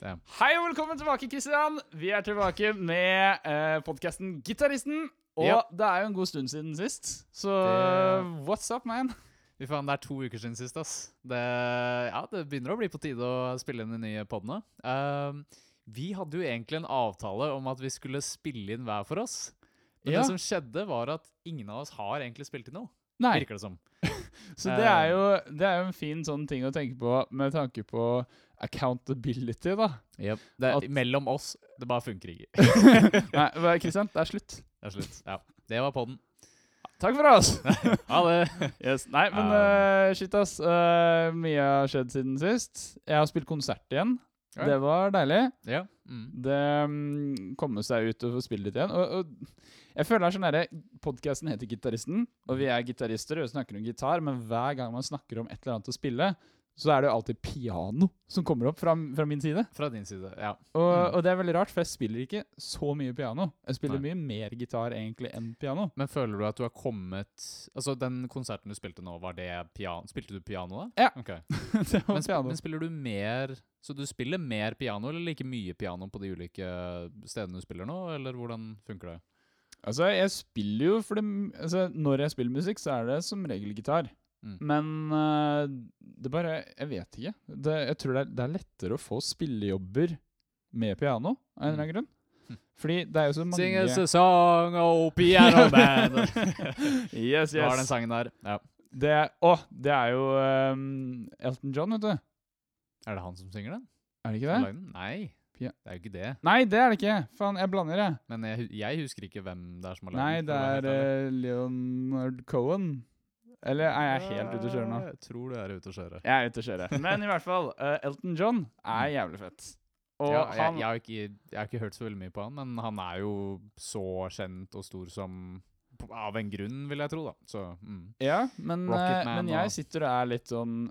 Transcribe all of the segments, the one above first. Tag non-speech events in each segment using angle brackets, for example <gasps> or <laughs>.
Det. Hei og velkommen tilbake, Kristian. Vi er tilbake med eh, podkasten Gitaristen. Og Ja. det er jo en god stund siden sist, så Det- what's up, man? Fy faen, det er to uker siden sist, ass. Det, ja, det begynner å bli på tide å spille inn de nye podene. Uh, vi hadde jo egentlig en avtale om at vi skulle spille inn hver for oss. Men Ja. det som skjedde, var at ingen av oss har egentlig spilt inn noe. Nei, Virker det som. <laughs> så det er, jo, det er jo en fin sånn ting å tenke på med tanke på accountability, da. Det, At- mellom oss, det bare funker ikke. <laughs> Nei, Kristian, det er slutt. Det er slutt. Ja, det var podden. Takk for oss. <laughs> Ha det. <laughs> Yes. Nei, men eh, shit, ass. Uh, mye har skjedd siden sist. Jeg har spilt konsert igjen. Ja. Det var deilig. Ja. Mm. Det um, komme seg ut og få spille litt igjen. Og, og jeg føler det er sånn derre Podkasten heter Gitaristen, og vi er gitarister og snakker om gitar, men hver gang man snakker om et eller annet å spille, så er det jo alltid piano som kommer opp fra, fra min side. Fra din side, ja. Og, Mm. og det er veldig rart, for jeg spiller ikke så mye piano. Jeg spiller Nei. mye mer gitar egentlig enn piano. Men føler du at du har kommet Altså, den konserten du spilte nå, var det piano Spilte du piano da? Ja. Okay. <laughs> det var Men, piano. men spiller du mer Så du spiller mer piano, eller like mye piano på de ulike stedene du spiller nå, eller hvordan funker det? Altså, jeg spiller jo for det altså, Når jeg spiller musikk, så er det som regel gitar. Mm. Men uh, det bare Jeg vet ikke. Det, jeg tror det er, det er lettere å få spillejobber med piano, av en eller annen grunn. Hm. Fordi det er jo så mange Sing a song, oh piano band. <laughs> Yes, Du har den sangen der. Ja. Det, å, det er jo um, Elton John, vet du. Er det han som synger den? Er det ikke det? Nei, det er jo ikke det. Nei, det er det ikke. Faen, jeg blander, jeg. Men jeg, jeg husker ikke hvem det er som har lagd Nei, det er øh, Leonard Cohen. Eller er jeg helt ute å kjøre nå? Jeg tror du er ute å kjøre. Jeg er ute å kjøre. Men i hvert fall, uh, Elton John er jævlig fett. Og ja, jeg, jeg, har ikke, jeg har ikke hørt så veldig mye på han, men han er jo så kjent og stor som Av en grunn, vil jeg tro, da. Så mm. Ja, men, eh, men jeg og- sitter og er litt sånn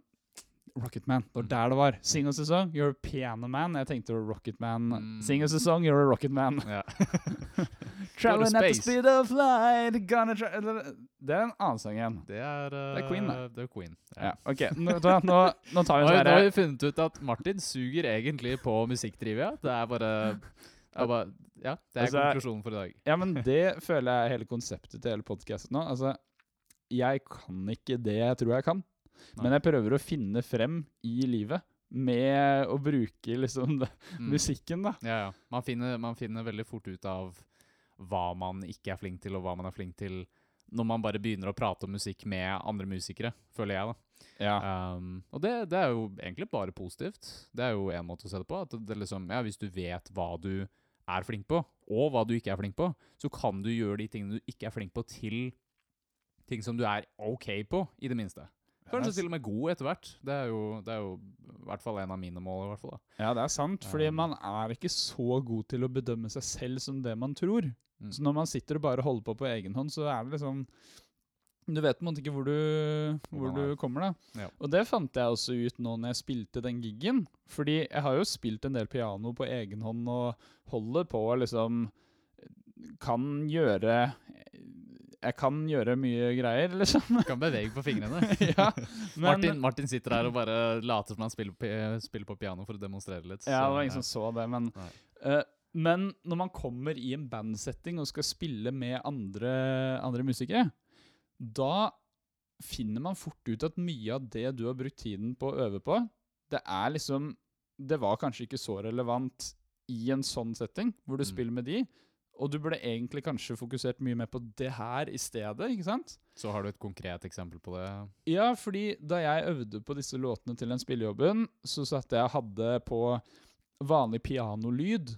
Rocket Man. Det var Mm. der det var. Sing og sesong, you're a piano man. Jeg tenkte Rocket Man. Mm. Sing og sesong, you're a rocket man. Ja. <laughs> Traveling at the speed of light, gonna try Det er en annen sang igjen. Det er, Det er Queen, da. Det er Queen. Ja, ok. Nå, nå, nå tar vi det her. sånn nå har vi funnet ut at Martin suger egentlig på musikktrivia. Det er bare, bare Ja, det er Altså, konklusjonen for i dag. Ja, men det føler jeg er hele konseptet til hele podkasten nå. Altså, jeg kan ikke det jeg tror jeg kan. Men jeg prøver å finne frem i livet med å bruke liksom det, <laughs> Mm. musikken, da. Ja, ja. Man finner, man finner veldig fort ut av hva man ikke er flink til, og hva man er flink til når man bare begynner å prate om musikk med andre musikere, føler jeg, da. Ja. Um, og det, det er jo egentlig bare positivt. Det er jo en måte å se det på. At det liksom, ja, hvis du vet hva du er flink på, og hva du ikke er flink på, så kan du gjøre de tingene du ikke er flink på, til ting som du er ok på, i det minste. Kanskje til og med god etter hvert. Det er jo, det er jo i hvert fall en av mine mål. i hvert fall da. Ja, det er sant, fordi Um, man er ikke så god til å bedømme seg selv som det man tror. Mm. Så når man sitter og bare holder på på egen hånd, så er det liksom Du vet på en måte ikke hvor du, hvor du er. kommer, da. Ja. Og det fant jeg også ut nå når jeg spilte den gigen. Fordi jeg har jo spilt en del piano på egen hånd og holder på liksom Kan gjøre Jeg kan gjøre mye greier, liksom. Kan bevege på fingrene. <laughs> ja, men, Martin, Martin sitter her og bare later som han spiller på, spiller på piano for å demonstrere litt. Ja, det så, var ingen som så det, men eh, Men når man kommer i en bandsetting og skal spille med andre, andre musikere, da finner man fort ut at mye av det du har brukt tiden på å øve på, det er liksom Det var kanskje ikke så relevant i en sånn setting, hvor du Mm. spiller med de, og du burde egentlig kanskje fokusert mye mer på det her i stedet, ikke sant? Så har du et konkret eksempel på det? Ja, fordi da jeg øvde på disse låtene til den spillejobben, så satt jeg og hadde på vanlig pianolyd.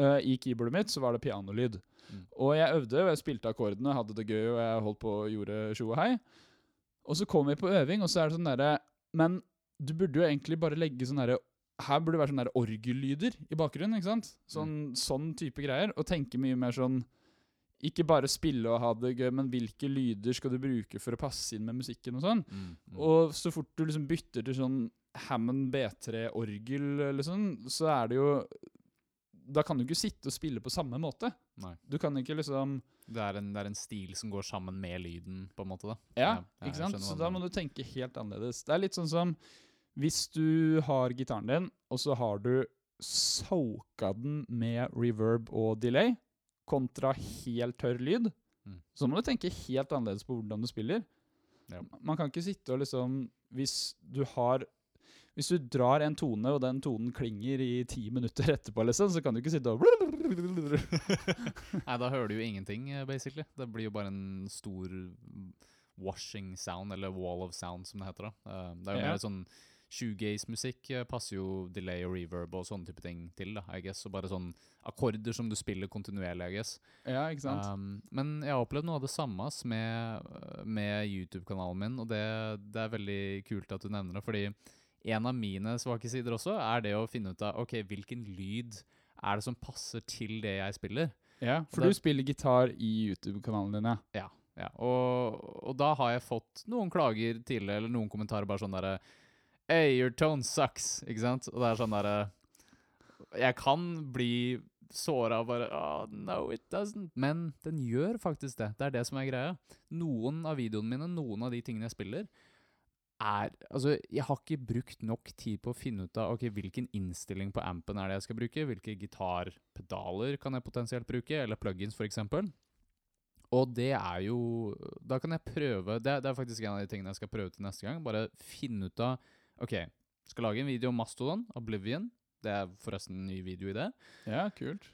Uh, I keyboardet mitt så var det pianolyd. Mm. Og jeg øvde, og jeg spilte akkordene, hadde det gøy, og jeg holdt på og gjorde tjo og hei. Og så kom vi på øving, og så er det sånn derre Men du burde jo egentlig bare legge sånn derre Her burde det være sånne orgellyder i bakgrunnen, ikke sant? Sånn, sånn type greier. Og tenke mye mer sånn Ikke bare spille og ha det gøy, men hvilke lyder skal du bruke for å passe inn med musikken og sånn? Mm, mm. Og så fort du liksom bytter til sånn Hammond B3-orgel eller sånn, så er det jo Da kan du ikke sitte og spille på samme måte. Nei. Du kan ikke liksom Det er, en, det er en stil som går sammen med lyden, på en måte. da. Ja, ja ikke sant? Så da må du tenke helt annerledes. Det er litt sånn som hvis du har gitaren din, og så har du soaka den med reverb og delay, kontra helt tørr lyd, Mm. så må du tenke helt annerledes på hvordan du spiller. Ja. Man kan ikke sitte og liksom Hvis du har Hvis du drar en tone, og den tonen klinger i ti minutter etterpå, liksom, så kan du ikke sitte og <laughs> Nei, da hører du jo ingenting, eh, basically. Det blir jo bare en stor washing sound, eller wall of sound, som det heter. da. Eh, Det er jo Ja. mer sånn shoegaze-musikk eh, passer jo delay og reverb og sånne type ting til, da, I guess. Og bare sånn akkorder som du spiller kontinuerlig, I guess. Ja, ikke sant? Um, men jeg har opplevd noe av det samme med, med YouTube-kanalen min, og det, det er veldig kult at du nevner det, fordi en av mine svake sider også er det å finne ut av ok, hvilken lyd er det som passer til det jeg spiller. ja, for det- du spiller gitar i YouTube-kanalen din, ja. Ja, og, og da har jeg fått noen klager tidligere, eller noen kommentarer bare sånn derre Hey, your tone sucks, ikke sant? Og det er sånn derre Jeg kan bli såra og bare oh, No, it doesn't. Men den gjør faktisk det. Det er det som er greia. Noen av videoene mine, noen av de tingene jeg spiller, er Altså, jeg har ikke brukt nok tid på å finne ut av ok, hvilken innstilling på ampen er det jeg skal bruke, hvilke gitarpedaler kan jeg potensielt bruke, eller plugins, eksempel. Og det er jo Da kan jeg prøve det, det er faktisk en av de tingene jeg skal prøve til neste gang. Bare finne ut av OK, skal lage en video om Mastodon, Oblivion. Det er forresten en ny video i det. Ja, kult.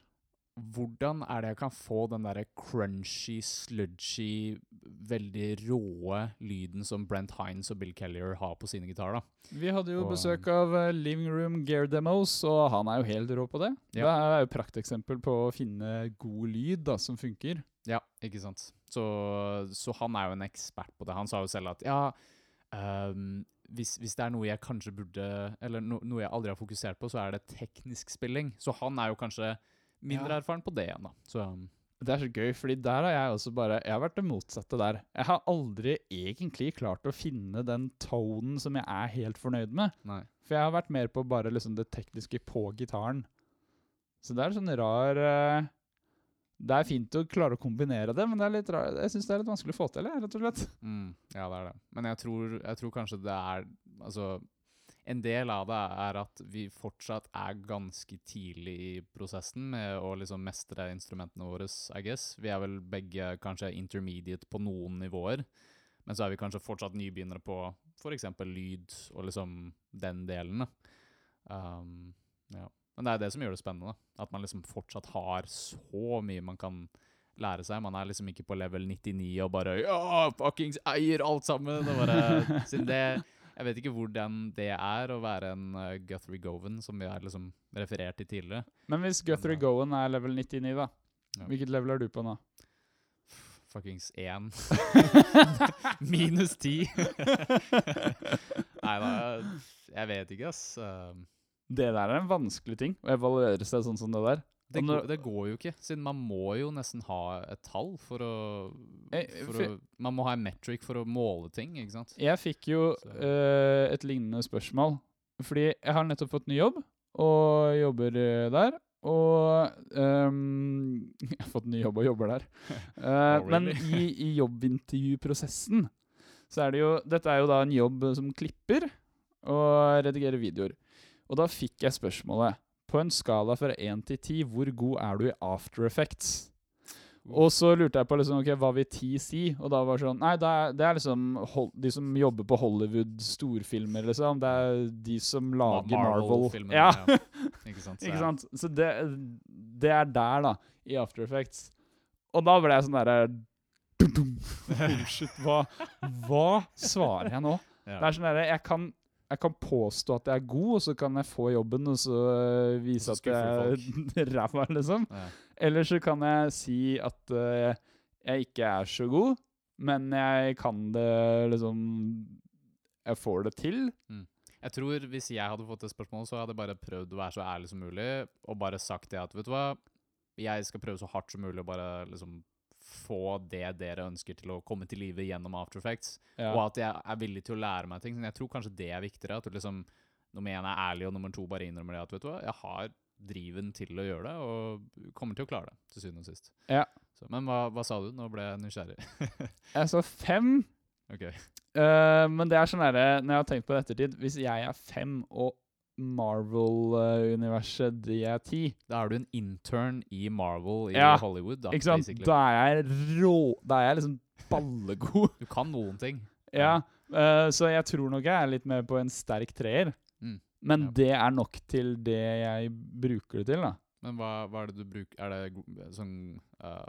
Hvordan er det jeg kan få den derre crunchy, sludgy, veldig råe lyden som Brent Hines og Bill Kellier har på sine gitarer, da? Vi hadde jo Og- besøk av eh, Living Room Gear Demos, og han er jo helt rå på det. Ja. Det er jo et prakteksempel på å finne god lyd da, som funker. Ja, ikke sant. Så, så han er jo en ekspert på det. Han sa jo selv at ja, ehm, hvis, hvis det er noe jeg kanskje burde Eller no, noe jeg aldri har fokusert på, så er det teknisk spilling. Så han er jo kanskje mindre Ja. erfaren på det igjen, da. Så Det er så gøy, fordi der har jeg også bare Jeg har vært det motsatte der. Jeg har aldri egentlig klart å finne den tonen som jeg er helt fornøyd med. nei. For jeg har vært mer på bare liksom det tekniske på gitaren. Så det er sånn rar eh, Det er fint å klare å kombinere det, men det litt jeg syns det er litt vanskelig å få til, rett og slett. Mm, ja, det er det. Men jeg tror, jeg tror kanskje det er Altså, en del av det er at vi fortsatt er ganske tidlig i prosessen med å liksom mestre instrumentene våre, I guess. Vi er vel begge kanskje intermediate på noen nivåer, men så er vi kanskje fortsatt nybegynnere på f.eks. lyd og liksom den delen. Um, ja. Men det er det som gjør det spennende. At man liksom fortsatt har så mye man kan lære seg. Man er liksom ikke på level 99 og bare Ja, fuckings eier alt sammen! Og bare, <laughs> det Jeg vet ikke hvordan det er å være en uh, Guthrie Govan, som vi har liksom referert til tidligere. Men hvis Guthrie Govan er level 99, da, Ja. hvilket level er du på nå? Fuckings én. <laughs> <laughs> Minus ti. Nei da, jeg vet ikke, ass. Um, Det der er en vanskelig ting, å evaluere seg sånn som det der. Det, går, når- det går jo ikke, siden man må jo nesten ha et tall for å, Eh, for å Man må ha en metric for å måle ting, ikke sant? Jeg fikk jo eh, et lignende spørsmål. Fordi jeg har nettopp fått ny jobb, og jobber eh, der. Og um, <laughs> Jeg har fått ny jobb og jobber der. Uh, <laughs> Men i, i jobbintervjuprosessen så er det jo Dette er jo da en jobb som klipper og redigerer videoer. Og da fikk jeg spørsmålet På en skala fra 1 til 10, hvor god er du i After Effects? Og så lurte jeg på liksom, okay, hva vil 10 si? Og da var det sånn Nei, det er, det er liksom de som jobber på Hollywood storfilmer, liksom. Det er de som lager Marvel. Marvel-filmene, Ja, ja. Ikke sant? <laughs> Så ikke sant? Så det, det er der, da, i After Effects. Og da ble jeg sånn derre <laughs> shit, hva, hva svarer jeg nå? Ja. Det er sånn derre jeg, kan- jeg kan påstå at jeg er god, og så kan jeg få jobben, og så øh, vise Og så at jeg er <laughs> ræva, liksom. Ja. Eller så kan jeg si at uh, jeg ikke er så god, men jeg kan det liksom Jeg får det til. Jeg tror hvis jeg hadde fått det spørsmålet, så hadde jeg bare prøvd å være så ærlig som mulig, og bare sagt det at vet du hva, jeg skal prøve så hardt som mulig å bare liksom få det dere ønsker til å komme til live gjennom After Effects, Ja. og at jeg er villig til å lære meg ting. Men jeg tror kanskje det er viktigere, at du liksom nummer én er ærlig, og nummer to bare innrømmer det at vet du hva, jeg har driven til å gjøre det, og kommer til å klare det, til syvende og sist. Ja. Så, men hva, hva sa du? Nå ble jeg nysgjerrig. <laughs> Jeg sa fem. ok. Uh, men det er sånn derre Når jeg har tenkt på det ettertid Hvis jeg er fem og Marvel-universet de er ti. Da er du en intern i Marvel i Ja, Hollywood, da, Ikke sant? basically. Da er jeg rå Da er jeg liksom ballegod. Du kan noen ting. ja, uh, så jeg tror nok jeg er litt mer på en sterk treer. Mm. Men Ja. det er nok til det jeg bruker det til, da. Men hva, hva er det du bruker Er det sånn uh,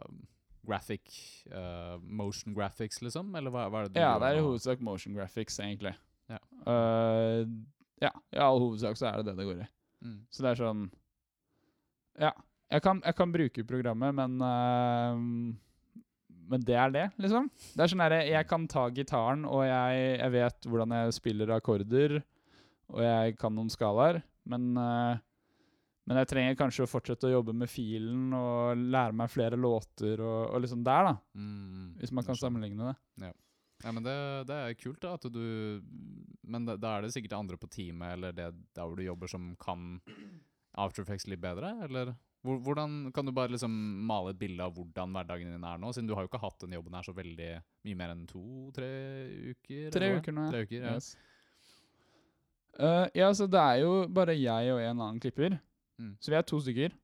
graphic uh, Motion graphics, liksom? Eller hva, hva er det du Ja, det er i hovedsak motion graphics, egentlig. Ja. Eh, ja, i all hovedsak så er det det det går i. Mm. Så det er sånn Ja. Jeg kan, jeg kan bruke programmet, men uh, Men det er det, liksom. Det er sånn herre Jeg kan ta gitaren, og jeg, jeg vet hvordan jeg spiller akkorder, og jeg kan noen skalaer, men uh, men jeg trenger kanskje å fortsette å jobbe med filen og lære meg flere låter og, og liksom der, da. Mm, Hvis man kan sammenligne det. Ja, men det, det er kult, da. At du Men da, da er det sikkert andre på teamet eller det der hvor du jobber, som kan After Effects litt bedre? Eller hvordan Kan du bare liksom male et bilde av hvordan hverdagen din er nå? Siden du har jo ikke hatt den jobben her så veldig mye mer enn to-tre uker? Tre uker nå, ja. Tre uker, ja. Yes. Uh, ja, så det er jo bare jeg og en annen klipper. Mm. Så vi er to stykker.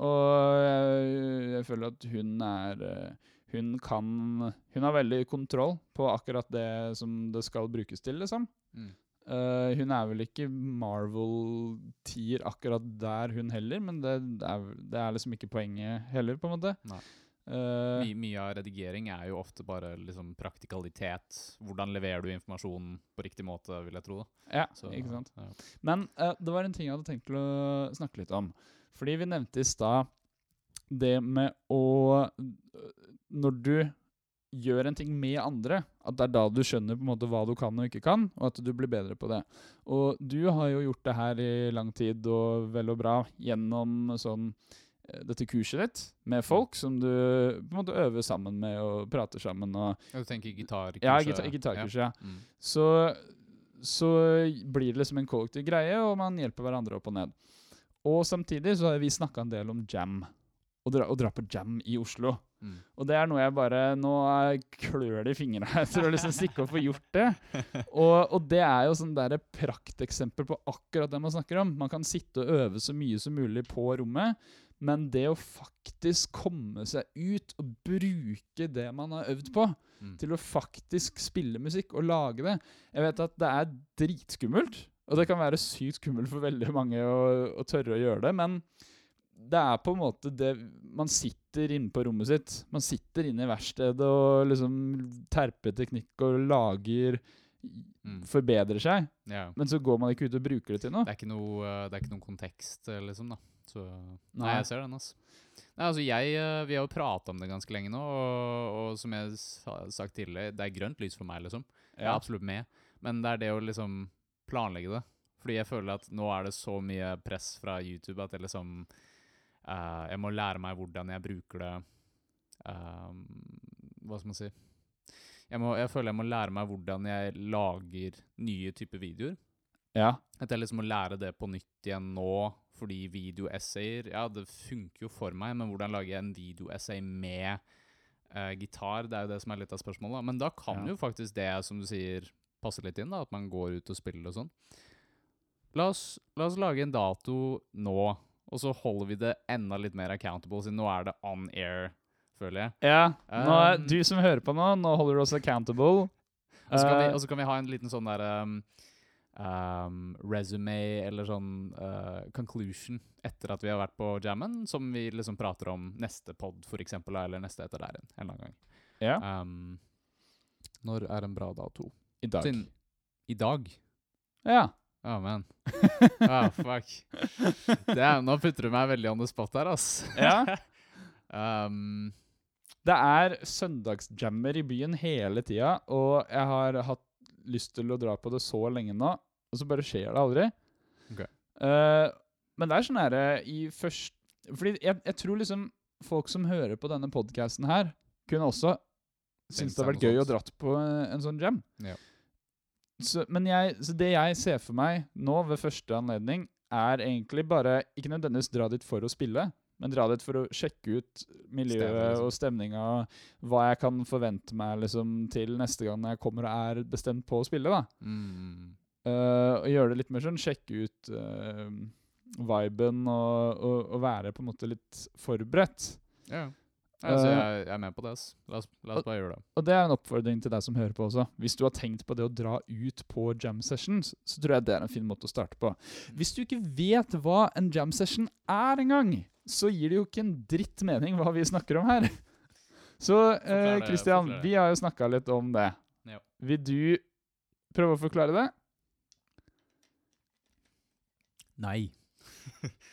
Og jeg, jeg føler at hun er eh, Hun kan Hun har veldig kontroll på akkurat det som det skal brukes til, liksom. Mm. Uh, hun er vel ikke Marvel-tier akkurat der, hun heller, men det, det, er, det er liksom ikke poenget heller, på en måte. Nei. Uh, mye, mye av redigering er jo ofte bare liksom praktikalitet. Hvordan leverer du informasjonen på riktig måte, vil jeg tro. da. ja, Så, ikke sant. Ja. Men uh, det var en ting jeg hadde tenkt til å snakke litt om. Fordi vi nevnte i stad det med å Når du gjør en ting med andre, at det er da du skjønner på en måte hva du kan og ikke kan, og at du blir bedre på det. Og du har jo gjort det her i lang tid, og vel og bra, gjennom sånn eh, dette kurset ditt med folk som du på en måte øver sammen med og prater sammen og Du tenker gitarkurset? Ja, gitar gitarkurset, ja. Mm. så, så blir det liksom en kollektiv greie, og man hjelper hverandre opp og ned. Og samtidig så har vi snakka en del om jam. og dra, å dra på jam i Oslo. Mm. Og det er noe jeg bare Nå klør det i fingrene etter <laughs> å liksom stikke og få gjort det. <laughs> Og, og det er jo sånn der prakteksempel på akkurat det man snakker om. Man kan sitte og øve så mye som mulig på rommet, men det å faktisk komme seg ut og bruke det man har øvd på, Mm. til å faktisk spille musikk og lage det Jeg vet at det er dritskummelt, og det kan være sykt skummelt for veldig mange å, å tørre å gjøre det, men det er på en måte det Man sitter inne på rommet sitt. Man sitter inne i verkstedet og liksom terper teknikk og lager Mm. Forbedrer seg. Ja. Men så går man ikke ut og bruker det til noe. Det er ikke noe, eh, det er ikke noen kontekst, eh, liksom, da. Så Nei, Nei. jeg ser den, altså. Nei, altså jeg, eh, Vi har jo prata om det ganske lenge nå, og, og som jeg har sagt tidligere, det er grønt lys for meg, liksom. Jeg er absolutt med. Men det er det å liksom planlegge det. Fordi jeg føler at nå er det så mye press fra YouTube at jeg liksom eh, Jeg må lære meg hvordan jeg bruker det ehm, Hva skal man si jeg, må, jeg føler jeg må lære meg hvordan jeg lager nye typer videoer. Ja. At jeg liksom må lære det på nytt igjen nå, fordi videoessayer Ja, det funker jo for meg, men hvordan lager jeg en videoessay med uh, gitar? Det er jo det som er litt av spørsmålet. da. Men da kan Ja. jo faktisk det, som du sier, passe litt inn, da, at man går ut og spiller og sånn. La oss, la oss lage en dato nå, og så holder vi det enda litt mer accountable, siden nå er det on air, føler jeg. Ja. Nå er, Um, du som hører på nå, nå holder du oss accountable. Og så kan, vi, Eh, kan vi ha en liten sånn der um, um, resume eller sånn uh, conclusion etter at vi har vært på jammen, som vi liksom prater om neste pod, for eksempel, eller neste etter der en eller annen gang. ja. Um, når er en bra dato? I dag. Sin, I dag? Ja. Å, man. <laughs> Ah, fuck. Det er, nå putter du meg veldig on the spot her, ass. Ja. <laughs> um, Det er søndagsjammer i byen hele tida, og jeg har hatt lyst til å dra på det så lenge nå, og så bare skjer det aldri. Ok. Uh, men det er sånn herre i først Fordi jeg, jeg tror liksom folk som hører på denne podkasten her, kunne også synes det hadde vært gøy å dra dratt på eh, en sånn jam. Ja. Så, men jeg, så det jeg ser for meg nå ved første anledning, er egentlig bare ikke nødvendigvis dra dit for å spille, men dra dit for å sjekke ut miljøet Stemmer, liksom. og stemninga, hva jeg kan forvente meg liksom, til neste gang jeg kommer og er bestemt på å spille. da. mm, Uh, og gjøre det litt mer sånn, sjekke ut uh, viben og, og, og være på en måte litt forberedt. Ja. Altså, jeg, jeg er med på det. ass. La oss, la oss bare gjøre det. Og det er en oppfordring til deg som hører på også. Hvis du har tenkt på det å dra ut på jam sessions, så tror jeg det er en fin måte å starte på. Hvis du ikke vet hva en jam session er engang, så gir det jo ikke en dritt mening hva vi snakker om her. Så eh, Christian, vi har jo snakka litt om det. Vil du prøve å forklare det? Nei.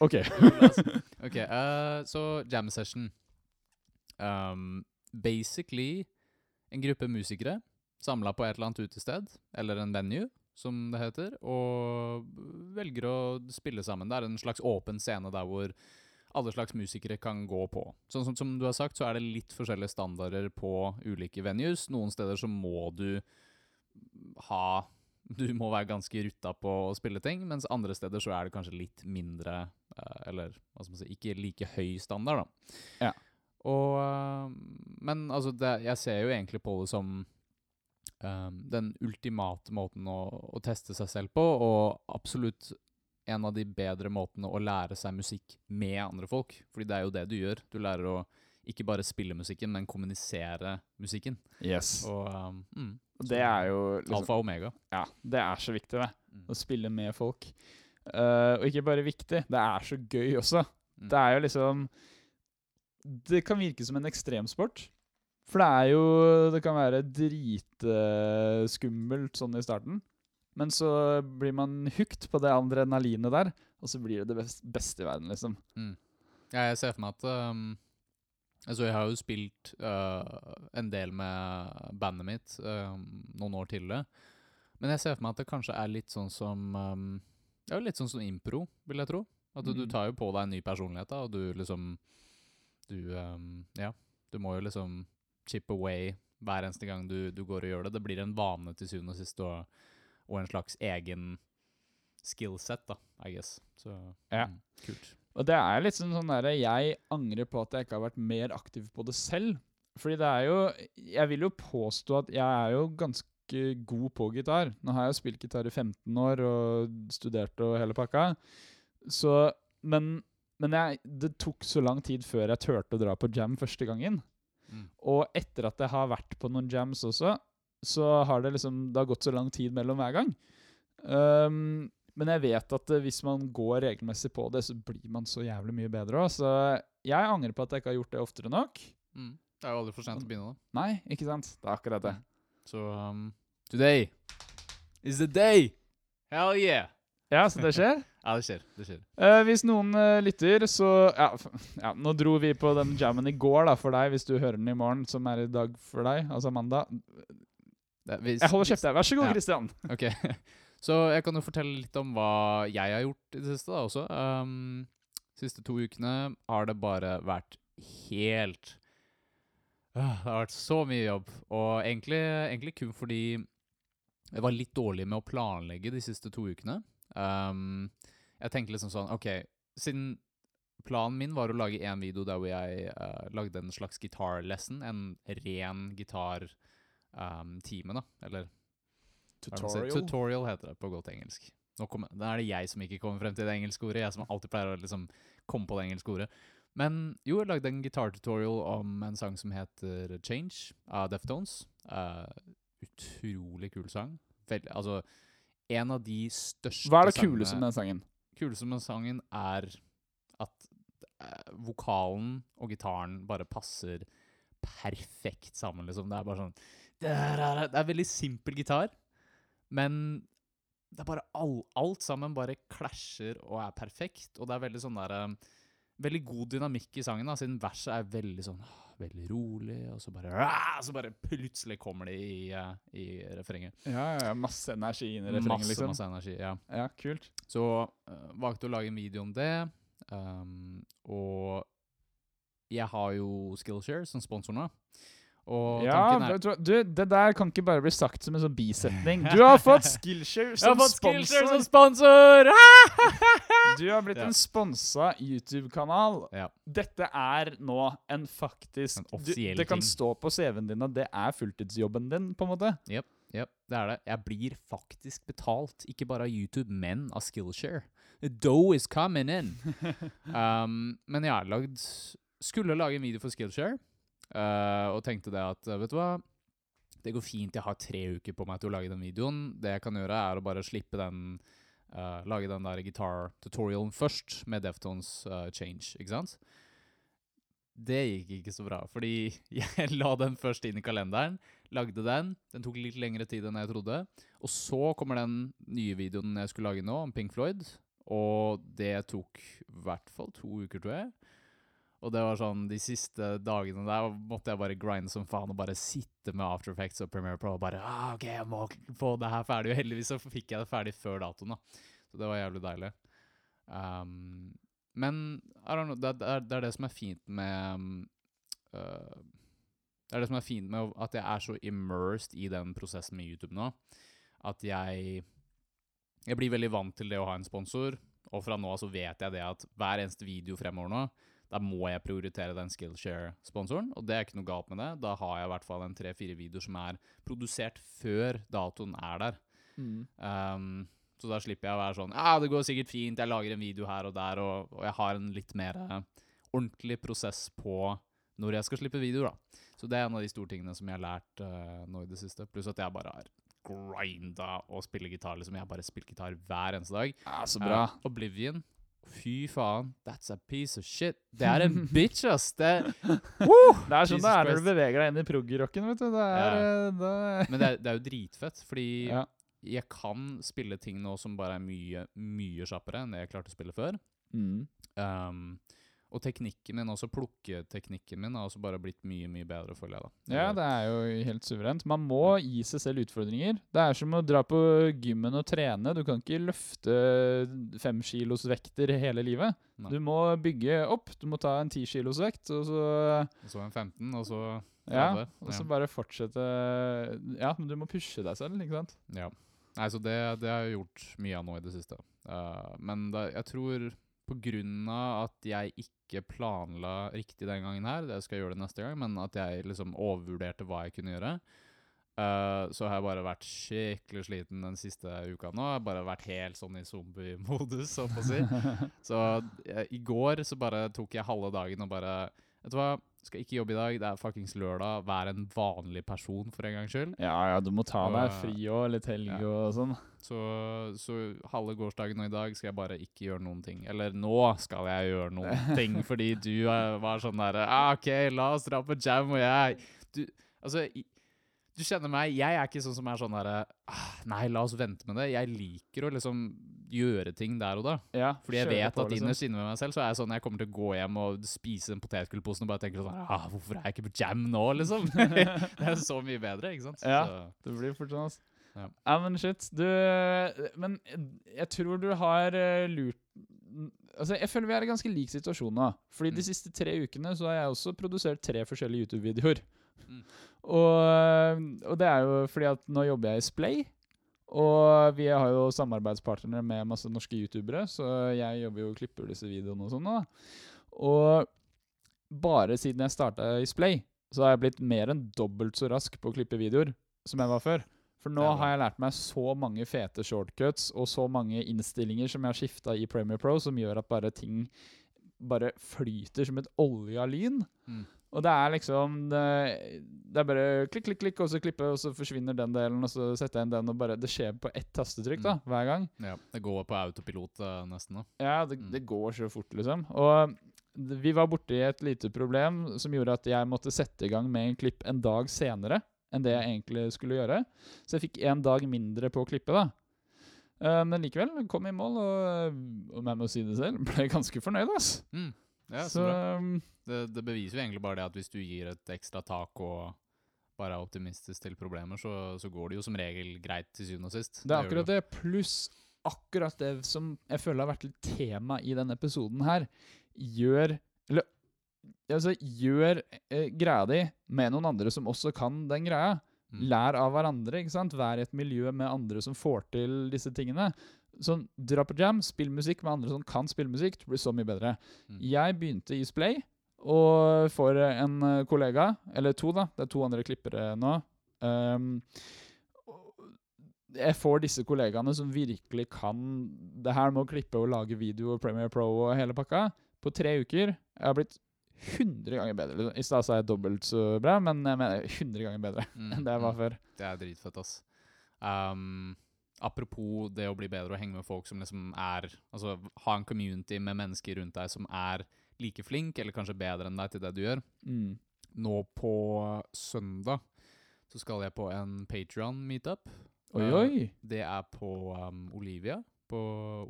OK. <laughs> <laughs> ok, uh, så jam session. Um, basically en gruppe musikere samla på et eller annet utested, eller en venue, som det heter, og velger å spille sammen. Det er en slags åpen scene der hvor alle slags musikere kan gå på. Sånn som, som du har sagt, så er det litt forskjellige standarder på ulike venues. Noen steder så må du ha Du må være ganske rutta på å spille ting, mens andre steder så er det kanskje litt mindre eh, Eller hva skal man si Ikke like høy standard, da. Ja. Og eh, Men altså, det, jeg ser jo egentlig på det som um, den ultimate måten å, å teste seg selv på, og absolutt en av de bedre måtene å lære seg musikk med andre folk. Fordi det er jo det du gjør. Du lærer å ikke bare spille musikken, men kommunisere musikken. Yes. Og um, mm, Det er jo liksom, alfa og omega. Ja, det er så viktig, det. Mm. Å spille med folk. Uh, og ikke bare viktig, det er så gøy også. Mm. Det er jo liksom Det kan virke som en ekstremsport. For det er jo Det kan være dritskummelt sånn i starten. Men så blir man hooked på det adrenalinet der, og så blir det det best, beste i verden, liksom. Mm. Ja, jeg ser for meg at um, Altså, jeg har jo spilt uh, en del med bandet mitt um, noen år tidligere. Men jeg ser for meg at det kanskje er litt sånn som um, Ja, litt sånn som impro, vil jeg tro. At du, du Mm. tar jo på deg en ny personlighet, da, og du liksom Du um, Ja. Du må jo liksom chip away hver eneste gang du, du går og gjør det. Det blir en vane til syvende og sist, og, og en slags egen skillset, da, I guess. Så Ja. mm, kult. Og det er litt sånn, sånn derre Jeg angrer på at jeg ikke har vært mer aktiv på det selv. Fordi det er jo Jeg vil jo påstå at jeg er jo ganske god på gitar. Nå har jeg jo spilt gitar i 15 år og studert og hele pakka. Så Men, men jeg, det tok så lang tid før jeg turte å dra på jam første gangen. Mm. Og etter at jeg har vært på noen jams også, så har det liksom Det har gått så lang tid mellom hver gang. Um, men jeg vet at eh, hvis man går regelmessig på det, så blir man så jævlig mye bedre òg. Så jeg angrer på at jeg ikke har gjort det oftere nok. Mm. Det er jo aldri for sent å begynne, da. Nei, ikke sant? Det er akkurat det. Så um, today is the day! Hell yeah! Ja, så det skjer. <laughs> Ja, det skjer. Det skjer. Eh, hvis noen eh, lytter, så ja, ja, Nå dro vi på den jammen i går, da, for deg, hvis du hører den i morgen, som er i dag for deg, altså mandag. Det, hvis, Jeg holder kjeft, jeg. Vær så god, Ja. Christian. <laughs> Ok, Så jeg kan jo fortelle litt om hva jeg har gjort i det siste da også. Um, siste to ukene har det bare vært helt uh, Det har vært så mye jobb. Og egentlig, egentlig kun fordi jeg var litt dårlig med å planlegge de siste to ukene. Um, jeg tenkte liksom sånn OK, siden planen min var å lage én video der hvor jeg uh, lagde en slags guitar lesson, en ren gitartime, um, da. Eller Tutorial. sier? Tutorial heter det på godt engelsk. Nå kommer, da er det jeg som ikke kommer frem til det engelske ordet. Jeg som alltid pleier å liksom komme på det engelske ordet. Men jo, jeg lagde en gitartutorial om en sang som heter Change av Deftones. Uh, utrolig kul sang. Vel, altså, en av de største sangene Hva er det kuleste med den sangen? Kuleste med sangen er at eh, vokalen og gitaren bare passer perfekt sammen, liksom. Det er bare sånn Det er, veldig simpel gitar, men det er bare all, alt sammen bare klasjer og er perfekt. Og det er veldig sånn der eh, Veldig god dynamikk i sangen, da, siden verset er veldig sånn Veldig rolig, og så bare Så bare plutselig kommer det i, eh, i refrenget. Ja, ja, ja, masse energi inn i refrenget, Masse, liksom. masse energi. ja Ja, kult. så uh, valgte å lage en video om det. um, og jeg har jo Skillshare som sponsor nå. Ja, er du, det der kan ikke bare bli sagt som en sånn bisetning. <laughs> Du har fått Skillshare som fått Skillshare som sponsor! <laughs> Du har blitt Ja. en sponsa YouTube-kanal. ja. Dette er nå en faktisk En du, Det kan ting. stå på CV-en din at det er fulltidsjobben din, på en måte. Yep, Yep, det er det. Jeg blir faktisk betalt, ikke bare av YouTube, men av Skillshare. The dough is coming in. <laughs> um, men jeg har lagd Skulle lage en video for Skillshare, uh, og tenkte det at vet du hva Det går fint, jeg har tre uker på meg til å lage den videoen. Det jeg kan gjøre, er å bare slippe den uh, Lage den der gitar tutorialen først, med Deftones uh, Change, ikke sant? Det gikk ikke så bra, fordi <laughs> jeg la den først inn i kalenderen. Lagde den. Den tok litt lengre tid enn jeg trodde. Og så kommer den nye videoen jeg skulle lage nå, om Pink Floyd. Og det tok i hvert fall to uker, tror jeg. Og det var sånn, de siste dagene der måtte jeg bare grinde som faen og bare sitte med After Effects og Premiere Pro og bare ah, OK, jeg må få det her ferdig. Og heldigvis så fikk jeg det ferdig før datoen, da. Så det var jævlig deilig. Um, men know, det, er, det, er, det som er fint med uh, Det er det som er fint med at jeg er så immersed i den prosessen med YouTube nå, at jeg jeg blir veldig vant til det å ha en sponsor, og fra nå av så vet jeg det at hver eneste video fremover nå, da må jeg prioritere den Skillshare-sponsoren, og det er ikke noe galt med det. Da har jeg i hvert fall en tre-fire videoer som er produsert før datoen er der. Mm. Um, så da slipper jeg å være sånn Ja, det går sikkert fint, jeg lager en video her og der, og, og jeg har en litt mer uh, ordentlig prosess på når jeg skal slippe videoer, da. Så det er en av de store tingene som jeg har lært uh, nå i det siste. Pluss at jeg bare har grinda og spiller gitar. liksom. Jeg har bare spilt gitar hver eneste dag. Ja, så bra. Uh, Oblivion. Fy faen, that's a piece of shit. Det er en <laughs> bitch, ass! Det, Woo! det er sånn det er når du beveger deg inn i prog-rocken, vet du. Det er, ja. det er. Men det er, det er, jo dritfett, fordi ja. jeg kan spille ting nå som bare er mye, mye kjappere enn det jeg klarte å spille før. Mm. Um, og teknikken min, også plukketeknikken min, har også bare blitt mye mye bedre, føler jeg. da. Ja, det er jo helt suverent. Man må gi seg selv utfordringer. Det er som å dra på gymmen og trene. Du kan ikke løfte femkilosvekter hele livet. Nei. Du må bygge opp. Du må ta en tikilosvekt, og så Og så en 15, og så 30. Ja, og så ja. bare fortsette Ja, men du må pushe deg selv, ikke sant? Ja. Nei, så det, det har jeg gjort mye av nå i det siste. Uh, men da, jeg tror på grunn av at jeg ikke planla riktig den gangen her, det skal jeg gjøre det neste gang, men at jeg liksom overvurderte hva jeg kunne gjøre, uh, så har jeg bare vært skikkelig sliten den siste uka nå. Jeg har bare vært helt sånn i zombie-modus, så å si. <laughs> så uh, i går så bare tok jeg halve dagen og bare Vet du hva, skal ikke jobbe i dag, det er fuckings lørdag. Vær en vanlig person for en gangs skyld. Ja, ja, du må ta og, deg fri òg, litt helg ja. og sånn. Så, så, halve gårsdagen og i dag skal jeg bare ikke gjøre noen ting. Eller nå skal jeg gjøre noen <laughs> ting, fordi du var sånn derre ah, OK, la oss dra på jam, og jeg du, Altså, du kjenner meg, jeg er ikke sånn som er sånn derre ah, Nei, la oss vente med det. Jeg liker å liksom gjøre ting der og da. Ja, Fordi jeg vet på, at innerst liksom. inne med meg selv så er jeg sånn jeg kommer til å gå hjem og spise den potetgullposen og bare tenke sånn ah, Hvorfor er jeg ikke på jam nå, liksom? <laughs> det er så mye bedre, ikke sant? Ja, så. det blir fort sånn, altså. Ja. ja. men shit. Du Men jeg tror du har eh, lurt Altså, Jeg føler vi er i ganske lik situasjon nå. Fordi mm. de siste tre ukene så har jeg også produsert tre forskjellige YouTube-videoer. Mm. Og, og, det er jo fordi at nå jobber jeg i Splay. Og vi har jo samarbeidspartnere med masse norske youtubere, så jeg jobber jo og klipper disse videoene og sånn. Og bare siden jeg starta i Splay, så har jeg blitt mer enn dobbelt så rask på å klippe videoer som jeg var før. For nå har jeg lært meg så mange fete shortcuts og så mange innstillinger som jeg har skifta i Premiere Pro, som gjør at bare ting bare flyter som et olje av lyn. Mm. Og det er liksom det, det, er bare klikk, klikk, klikk, og så klippe, og så forsvinner den delen, og så setter jeg inn den, og bare Det skjer på ett tastetrykk da, mm. hver gang. Ja, Det går på autopilot uh, nesten, da. Ja, det, mm. det, går så fort, liksom. Og vi var borti et lite problem som gjorde at jeg måtte sette i gang med en klipp en dag senere enn det jeg egentlig skulle gjøre. Så jeg fikk en dag mindre på å klippe, da. Uh, men likevel, kom i mål, og om jeg må si det selv, <laughs> ble ganske fornøyd, ass. Mm. Ja, så, så um, det, det, beviser jo egentlig bare det at hvis du gir et ekstra tak og bare er optimistisk til problemer, så, så går det jo som regel greit til syvende og sist. Det er akkurat det, pluss akkurat det som jeg føler har vært litt tema i denne episoden her. Gjør Eller altså, gjør eh, greia di med noen andre som også kan den greia. Mm. Lær av hverandre. ikke sant? Vær i et miljø med andre som får til disse tingene. Sånn, Dra på jam, spill musikk med andre som kan spille musikk. Det blir så mye bedre. Mm. Jeg begynte i Splay, og får en kollega, eller to, da. Det er to andre klippere nå. Um, jeg får disse kollegaene som virkelig kan det her med å klippe og lage video og Premiere Pro og hele pakka, på tre uker. Jeg har blitt 100 ganger bedre. I stad sa jeg dobbelt så bra, men jeg mener 100 ganger bedre Mm, enn det jeg var mm. før. Det er dritfett, ass. Um, apropos det å bli bedre og henge med folk som liksom er Altså ha en community med mennesker rundt deg som er like flink, eller kanskje bedre enn deg til det du gjør. Mm. Nå på søndag så skal jeg på en Patreon-meetup. Oi, Eh, oi. Det er på um, Olivia på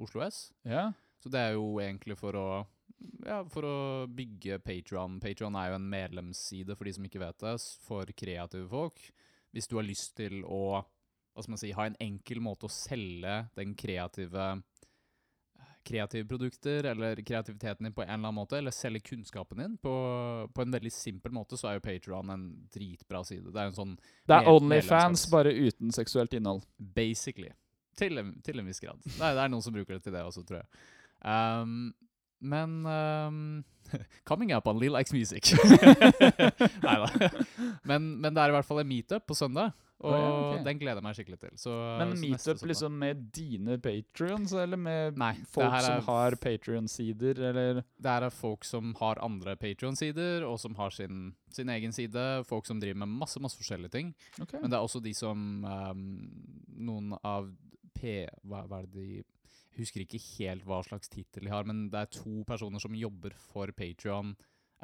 Oslo S. Ja. Så det er jo egentlig for å ja, for å bygge Patreon. Patreon er jo en medlemsside, for de som ikke vet det, for kreative folk. Hvis du har lyst til å hva skal man si, ha en enkel måte å selge den kreative kreative produkter eller kreativiteten din på en eller annen måte, eller selge kunnskapen din på, på en veldig simpel måte, så er jo Patreon en dritbra side. Det er jo en sånn Det er Onlyfans, bare uten seksuelt innhold. Basically. Til en, til en viss grad. Nei, det er noen som bruker det til det også, tror jeg. Um, men um, <laughs> Coming up on Lil X Music. <laughs> Nei da. Men, men det er i hvert fall en meetup på søndag, og oh, ja, okay. den gleder jeg meg skikkelig til. Så, Men meetup liksom med dine patrions, eller med Nei, folk er, som har patrion-sider, eller Det her er folk som har andre Patreon-sider, og som har sin, sin egen side. Folk som driver med masse masse forskjellige ting. Okay. Men det er også de som um, Noen av P... Hva, hva er det de husker ikke helt hva slags tittel de har, men det er to personer som jobber for Patreon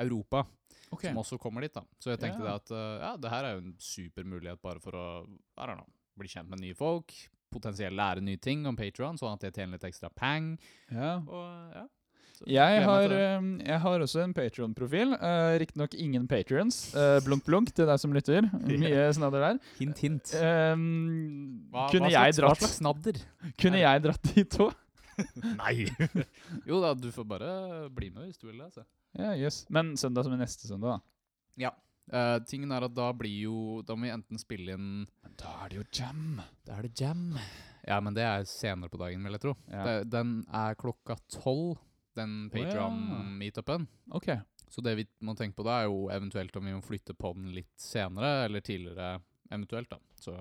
Europa, okay. som også kommer dit. da. Så jeg tenkte yeah. det at uh, ja, det her er jo en super mulighet bare for å know, bli kjent med nye folk. Potensielt lære nye ting om Patreon, sånn at jeg tjener litt ekstra pang. Yeah. Og ja. Jeg har, eh, jeg har også en Patreon-profil. Uh, Riktignok ingen patrions. Uh, blunk, blunk til deg som lytter. <laughs> Mye snadder der. Hint, hint. Um, Hva, hva, jeg dratt, hva slags snadder? kunne jeg dratt dit òg? <laughs> Nei! <laughs> jo da, du får bare bli med hvis du vil det. altså. Ja, yes. Men søndag som er neste søndag, da. Eh, tingen er at da blir jo Da må vi enten spille inn Men da er det jo jam. Da er det jam. Ja, men det er senere på dagen, vil jeg tro. Ja. Det, den er klokka tolv, den Patron-meetupen. Patreon-meetupen. okay. Så det vi må tenke på da, er jo eventuelt om vi må flytte på den litt senere, eller tidligere eventuelt, da. Så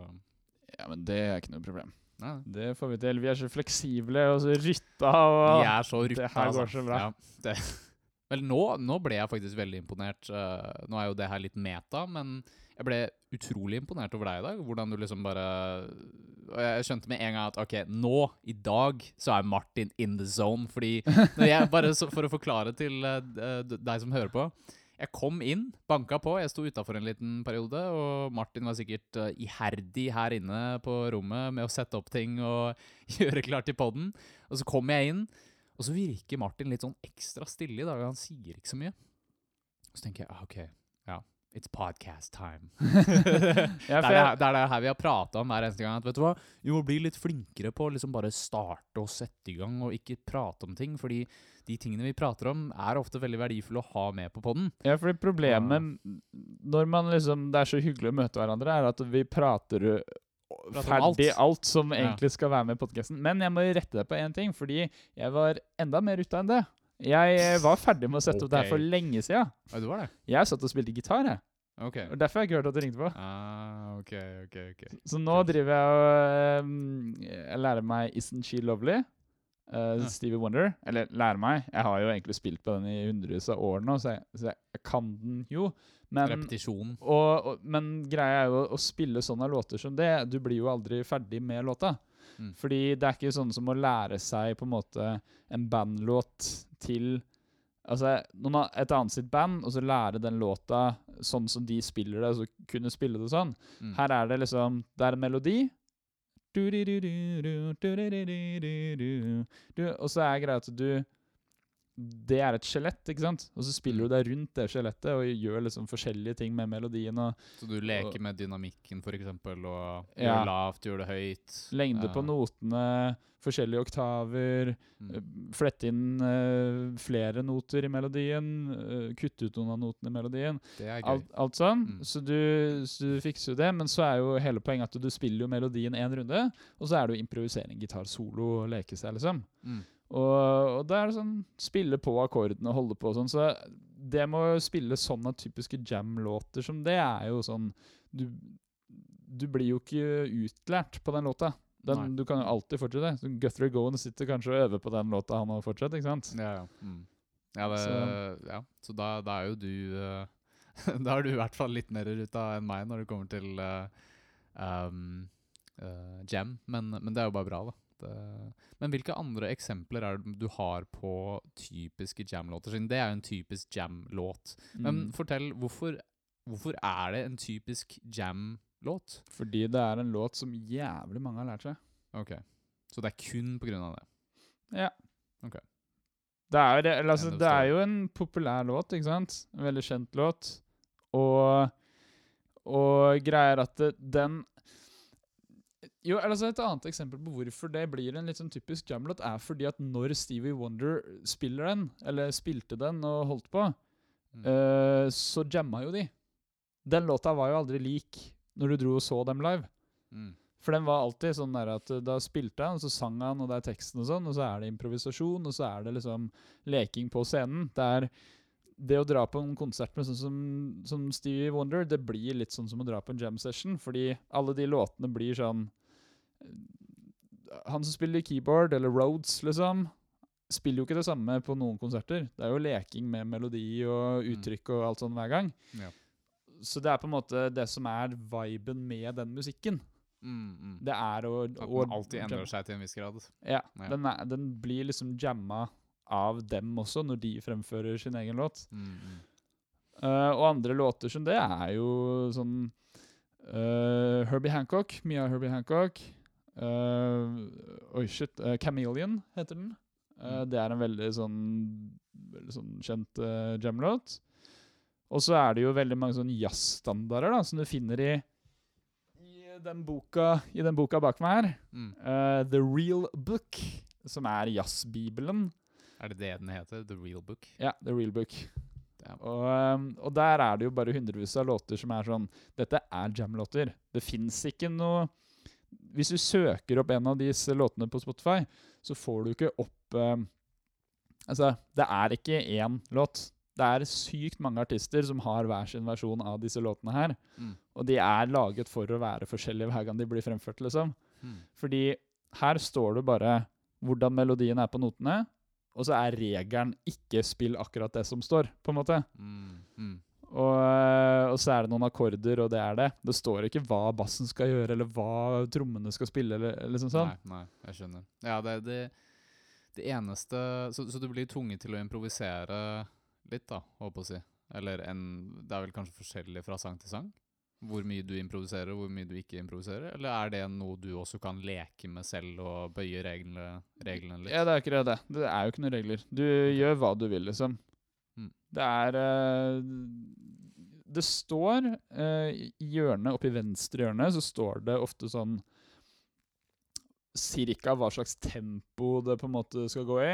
Ja, men det er ikke noe problem. Nei. Det får vi til. Vi er så fleksible og så rytta og Vi er så rytta, det her går altså. så bra. Ja, det. <laughs> Vel, nå, nå ble jeg faktisk veldig imponert. Uh, nå er jo det her litt meta, men jeg ble utrolig imponert over deg i dag. Hvordan du liksom bare jeg skjønte med en gang at ok, nå, i dag, så er Martin in the zone. Fordi jeg, Bare så, for å forklare til uh, deg som hører på. Jeg kom inn, banka på, jeg sto utafor en liten periode, og Martin var sikkert eh, iherdig her inne på rommet med å sette opp ting og <laughs> gjøre klart til podden. Og så kom jeg inn, og så virker Martin litt sånn ekstra stille i dag. Han sier ikke så mye. Så tenker jeg ah, OK, ja, it's podcast time. <laughs> <laughs> Ja, det er det her vi har prata om hver eneste gang. At vet du hva, vi må bli litt flinkere på å liksom bare starte og sette i gang, og ikke prate om ting. Fordi de tingene vi prater om, er ofte veldig verdifulle å ha med på podden. ja, fordi problemet når man liksom Det er så hyggelig å møte hverandre, er at vi prater prater ferdig alt. alt, som Ja. egentlig skal være med i podkasten. Men jeg må rette deg på én ting, fordi jeg var enda mer ute enn det. Jeg eh, var ferdig med å sette opp det her for lenge siden. Ja, du var det? Jeg satt og spilte gitar, jeg. Okay. Og Derfor har jeg ikke hørt at du ringte på. Ah, ok, ok, ok. Så nå driver jeg og um, jeg lærer meg Isn't She Lovely? Uh, Stevie Wonder. Eller lære meg. Jeg har jo egentlig spilt på den i hundrevis av år nå, så jeg, så jeg kan den jo. Men, Repetisjon. og, og, men greia er jo å spille sånne låter som det. Du blir jo aldri ferdig med låta. Mm. Fordi det er ikke sånn som å lære seg på en måte en bandlåt til Altså noen har et annet sitt band, og så lære den låta sånn som de spiller det, og så kunne spille det sånn. Mm. Her er det liksom Det er en melodi. Og så er greia at du Det er et skjelett, ikke sant? Og så spiller Mm. du deg rundt det skjelettet og gjør liksom forskjellige ting med melodien. og Så du leker med dynamikken, eksempel, og gjør Ja. lavt, gjør det høyt. Lengde Ja. på notene, forskjellige oktaver. Mm. eh, Flette inn uh, flere noter i melodien. Uh, kutte ut noen av notene i melodien. Det er gøy. Alt, alt sånn. Mm. Så, du, så du fikser jo det. Men så er jo hele poenget at du spiller jo melodien én runde, og så er det jo improvisering, gitar, solo, leke seg, liksom. Mm. Og, og da er det sånn spille på akkordene og holde på og sånn. Så det med å spille sånne typiske jam-låter som det, er jo sånn du, Du blir jo ikke utlært på den låta. Den, du kan jo alltid fortsette. Så Guthrie Gowan sitter kanskje og øver på den låta han har fortsatt, ikke sant? Ja, ja. Mm. Ja, det, Så- ja. Så da, da er jo du uh, <laughs> Da er du i hvert fall litt mer ruta enn meg når det kommer til uh, um, uh, jam, men, men det er jo bare bra, da. Men hvilke andre eksempler er det du har på typiske jam-låter? Siden det er jo en typisk jam-låt. Men Mm. fortell, hvorfor, hvorfor er det en typisk jam-låt? Fordi det er en låt som jævlig mange har lært seg. Ok, Så det er kun på grunn av det? Ja. Ok. Det er, det, altså, det er jo en populær låt, ikke sant? En veldig kjent låt. Og, og greier at det, den Jo, altså Et annet eksempel på hvorfor det blir en litt sånn typisk jamlåt, er fordi at når Stevie Wonder spiller den, eller spilte den og holdt på, Mm. uh, så jamma jo de. Den låta var jo aldri lik når du dro og så dem live. Mm. For den var alltid sånn der at uh, da spilte han, og så sang han, og det er teksten og sånn, og så er det improvisasjon, og så er det liksom leking på scenen. Det er det å dra på en konsert med sånn som, som Stevie Wonder, det blir litt sånn som å dra på en jam session, fordi alle de låtene blir sånn Han som spiller keyboard, eller Rhodes, liksom, spiller jo ikke det samme på noen konserter. Det er jo leking med melodi og uttrykk og alt sånt hver gang. Ja. Så det er på en måte det som er viben med den musikken. Mm, mm. Det er å, At den alltid endrer seg til en viss grad. Ja, Ja. Den, er, den blir liksom jamma av dem også, når de fremfører sin egen låt. Mm, mm. Eh, og andre låter som det er jo sånn uh, Herbie Hancock, mye av Herbie Hancock. Eh, oi, shit. eh, Chameleon heter den. Eh, Mm. Det er en veldig sånn, veldig sånn kjent uh, jamlåt. Og så er det jo veldig mange sånn jazzstandarder da, som du finner i, i, den boka, i den boka bak meg her. Mm. Uh, The Real Book, som er jazzbibelen. Er det det den heter? The Real Book? Ja, The Real Book. Og, ehm, og der er det jo bare hundrevis av låter som er sånn Dette er jam-låter. Det fins ikke noe Hvis du søker opp en av disse låtene på Spotify, så får du ikke opp eh, Altså, det er ikke én låt. Det er sykt mange artister som har hver sin versjon av disse låtene her. Mm. Og de er laget for å være forskjellige hver gang de blir fremført, liksom. Mm. Fordi her står det bare hvordan melodien er på notene, og så er regelen ikke spill akkurat det som står, på en måte. Mm. Og, og så er det noen akkorder, og det er det. Det står ikke hva bassen skal gjøre, eller hva trommene skal spille, eller, eller sånn. Nei, nei, jeg skjønner. Ja, det, det, det eneste så, så du blir tvunget til å improvisere litt, da, håper jeg å si. Eller en Det er vel kanskje forskjellig fra sang til sang? Hvor mye du improviserer, hvor mye du ikke improviserer? Eller er det noe du også kan leke med selv og bøye reglene, reglene litt? Ja, det er ikke det. Det er jo ikke noen regler. Du gjør hva du vil, liksom. Mm. Det er øh, Det står øh, i hjørnet, oppe i venstre hjørne, så står det ofte sånn Cirka hva slags tempo det på en måte skal gå i.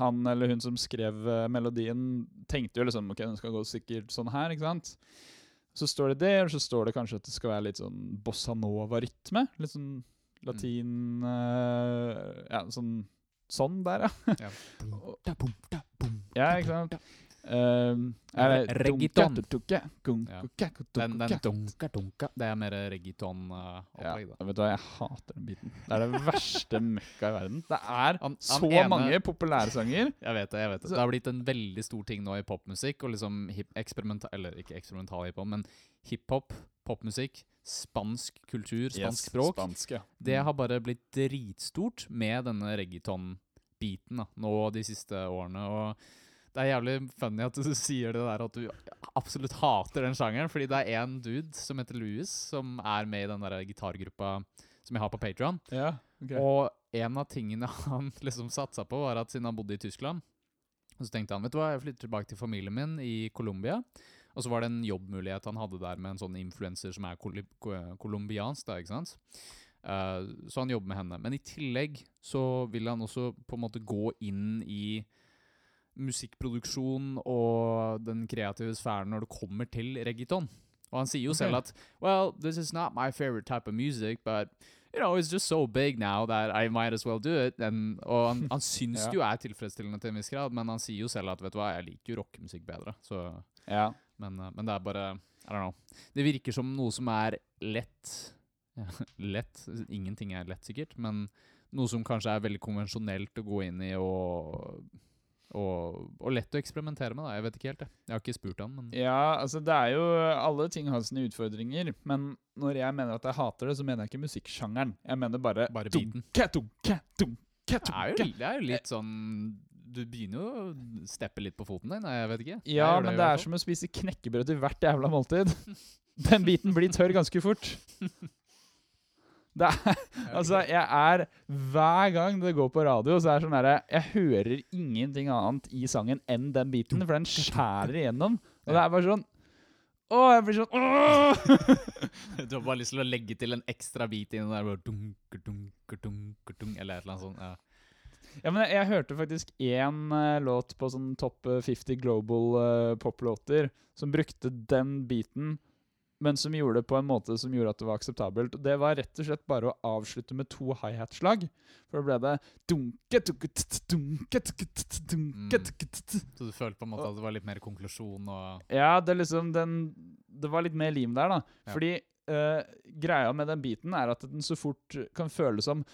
Han eller hun som skrev øh, melodien, tenkte jo liksom Ok, den skal gå sikkert sånn her, ikke sant? Så står det det, og så står det kanskje at det skal være litt sånn bossa nova-rytme. Litt sånn latin øh, Ja, sånn Sånn der, ja. Ja. <laughs> Ja, ikke sant? Um, Reggaeton. Den, den dunka? dunka. Det er mer reggaeton-opplegg, Ja, da. vet du hva, jeg hater den biten. Det er det verste møkka i verden. Det er Han- han så ene- mange populærsanger. <laughs> Jeg vet det. jeg vet det Det har blitt en veldig stor ting nå i popmusikk. Og liksom eksperimental, Eller ikke eksperimental hiphop, men hiphop, popmusikk, spansk kultur, spansk språk. Spansk, ja. Det har bare blitt dritstort med denne reggaeton-biten nå de siste årene. Og det er jævlig funny at du <laughs> sier det der at du absolutt hater den sjangeren. Fordi det er en dude som heter Louis, som er med i den der gitargruppa som jeg har på Patreon. Ja, okay. Og en av tingene <laughs> han liksom satsa på, var at siden han bodde i Tyskland, så tenkte han vet du hva, jeg flytter tilbake til familien min i Colombia. Og så var det en jobbmulighet han hadde der med en sånn influenser som er colombiansk. Kol ikke sant? Eh, så han jobber med henne. Men i tillegg så vil han også på en måte gå inn i musikkproduksjon og den kreative sfæren når det kommer til reggaeton. Og han sier jo selv at Well, this is not my favorite type of music, but you know, it's just so big now that I might as well do it. And, og han, <laughs> han syns Ja. det jo er tilfredsstillende til en viss grad, men han sier jo selv at vet du hva, jeg liker jo rockemusikk bedre. Så, ja. Men, eh, men det er bare I don't know. Det virker som noe som er lett <laughs> ja, Lett Ingenting er lett, sikkert, men noe som kanskje er veldig konvensjonelt å gå inn i og, og, og lett å eksperimentere med. da, Jeg vet ikke helt, jeg. Jeg har ikke spurt han, men Ja, altså det er jo Alle ting har sine utfordringer, men når jeg mener at jeg hater det, så mener jeg ikke musikksjangeren. Jeg mener bare bare biten. dunke, dunke, dunke, Det er, jo, det er jo litt sånn Du begynner jo å steppe litt på foten din. Jeg vet ikke. Ja, gjør men det er som å spise knekkebrød til hvert jævla måltid. <laughs> Den biten blir tørr ganske fort. <laughs> Er, altså, jeg er Hver gang det går på radio, så er det sånn herre Jeg hører ingenting annet i sangen enn den biten, for den skjærer igjennom. Og det er bare sånn Å, jeg blir sånn Åh! <laughs> Du har bare lyst til å legge til en ekstra bit inni der. Bare dunker, dunker, dunker, dunker, eller et eller annet sånt. Ja. Ja, men jeg, jeg hørte faktisk én uh, låt på sånn topp eh, 50 global uh, poplåter som brukte den biten, men som gjorde det på en måte som gjorde at det var akseptabelt. Og det var rett og slett bare å avslutte med to high-hat-slag. For da ble det dunke, dunke, dunke, dunke, Mm. Så du følte på en måte at det var litt mer konklusjon og Ja, det liksom den Det var litt mer lim der, da. Fordi eh, greia med den biten er at den så fort kan føles som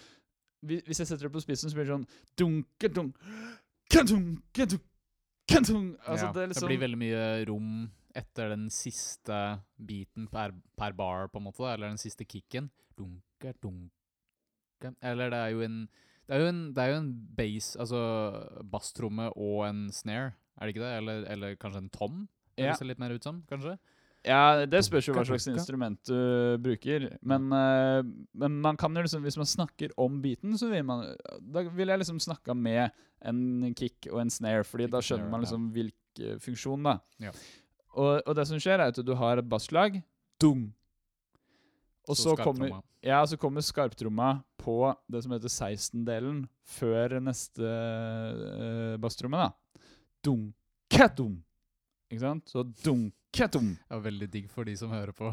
Hvis jeg setter det på spissen, så blir det sånn dunke, dunk, <gasps> dunke, dunke, dunk. Altså, ja, det liksom, det blir veldig mye rom etter den siste biten per, per bar, på en måte. Eller den siste kicken. Dunke, dunke Eller det er jo en det er jo en, det er jo en bass, altså basstromme og en snare, er det ikke det? Eller, eller kanskje en tom? Det Ja. ser litt mer ut som, kanskje? Ja, det spørs jo hva slags instrument du bruker. Men, uh, men man kan jo liksom Hvis man snakker om beaten, så vil man Da vil jeg liksom snakka med en kick og en snare, Fordi da skjønner man liksom hvilken funksjon, da. Ja. Og, og det som skjer, er at du har et basslag. Dung. Og så, kommer, skarptromma. ja, så kommer skarptromma på det som heter 16-delen, før neste uh, basstromme, da. Dung-ka-dung. Ikke sant? Så dung-ka-dung. Var veldig digg for de som hører på.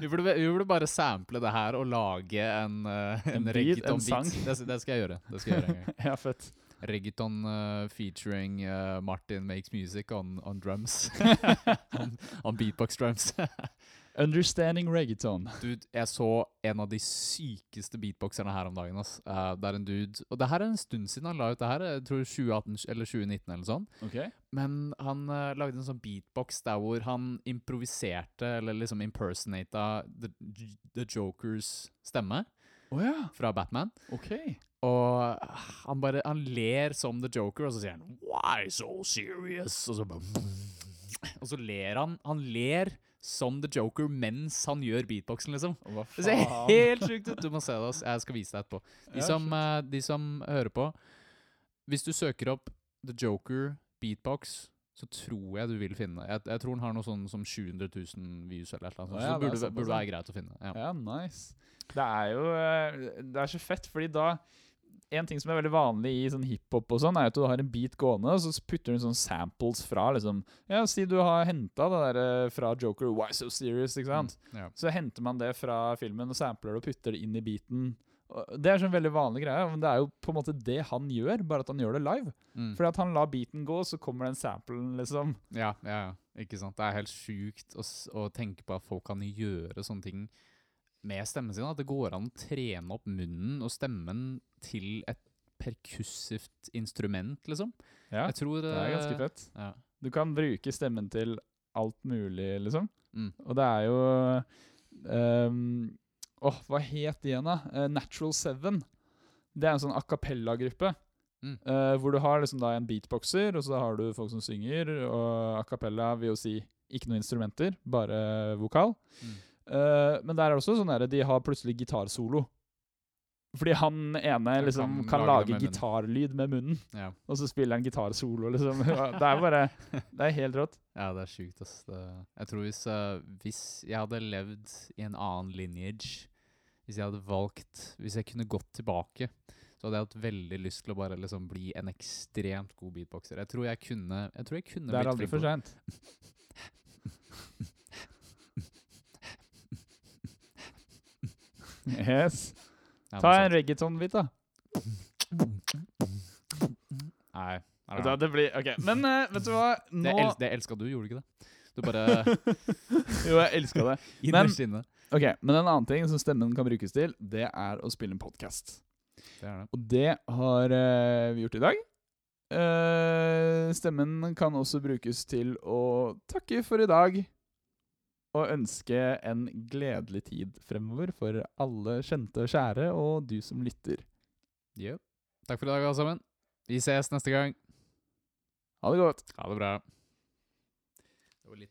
vi, burde, vi burde bare sample det her og lage en, uh, En en, beat, en reggaeton-beat. sang. Det, det skal jeg gjøre. Det skal jeg gjøre en gang. <laughs> Ja, fett. Reggaeton uh, featuring uh, Martin Makes Music on, on drums. <laughs> on, on beatbox drums. <laughs> Understanding reggaeton. dude, jeg så en av de sykeste beatboxerne her om dagen. Ass. Uh, det er en dude Og det her er en stund siden han la ut det her. Jeg tror 2018 eller 2019 eller sånn. Ok. Men han lagde en sånn beatbox der hvor han improviserte, eller liksom impersonata The, the Jokers stemme Oh, ja. fra Batman. Ok. Og han bare Han ler som The Joker, og så sier han 'Why so serious?' Og så bare Og så ler han. Han ler som The Joker mens han gjør beatboxen, liksom. Det ser helt sjukt ut. Du må se det. Jeg skal vise deg etterpå. De, som, eh, de som hører på Hvis du søker opp The Joker beatbox, så tror jeg du vil finne Jeg, jeg tror den har noe sånn som 700 000 views eller annet. Sånt, ja, så det det burde, burde være greit å finne. Ja. Ja, nice. Det er jo eh, Det er så fett, fordi da En ting som er veldig vanlig i sånn hiphop og sånn, er at du har en beat gående, og så putter du sånn samples fra liksom Ja, si du har henta det der eh, fra Joker, Why So Serious, ikke sant? Mm, ja. Så henter man det fra filmen og sampler det og putter det inn i beaten. Det er sånn veldig vanlig greie, men det er jo på en måte det han gjør, bare at han gjør det live. Mm. Fordi at han lar beaten gå, så kommer den samplen, liksom. Ja, ja, ja. Ikke sant. Det er helt sjukt å, å tenke på at folk kan gjøre sånne ting med stemmen sin. At det går an å trene opp munnen og stemmen til et perkussivt instrument, liksom. Ja, tror det er ganske eh, fett. Ja. Du kan bruke stemmen til alt mulig, liksom. Mm. Og det er jo um, Åh, hva het de igjen, da? Uh, Natural Seven. Det er en sånn a cappella-gruppe. Mm. Uh, hvor du har liksom da en beatboxer, og så har du folk som synger. Og a cappella vil jo si ikke noen instrumenter, bare vokal. Mm. Eh, men der er det også sånn at de har plutselig gitarsolo. Fordi han ene liksom kan kan, lage lage gitarlyd med munnen, Ja. og så spiller han gitarsolo, liksom. Det er bare <laughs> Det er helt rått. ja, det er sjukt, ass. Det, jeg tror hvis, uh, hvis jeg hadde levd i en annen lineage, hvis jeg hadde valgt Hvis jeg kunne gått tilbake, så hadde jeg hatt veldig lyst til å bare liksom bli en ekstremt god beatboxer. Jeg tror jeg kunne Jeg tror jeg kunne Det er aldri for seint. <laughs> Yes. Ta en reggaeton-bit, da. Nei, Vet du hva, det blir Ok, men eh, vet du hva? Det, Nå el det elska du, gjorde du ikke det? Du bare <laughs> Jo, jeg elska det. <laughs> innerst inne. Ok, Men en annen ting som stemmen kan brukes til, det er å spille en podkast. Det er det. Og det har eh, vi gjort i dag. Eh, stemmen kan også brukes til å takke for i dag. Og ønske en gledelig tid fremover for alle kjente og kjære, og du som lytter. Yep. Takk for i dag, alle sammen. Vi ses neste gang. Ha det godt. Ha det bra. Det.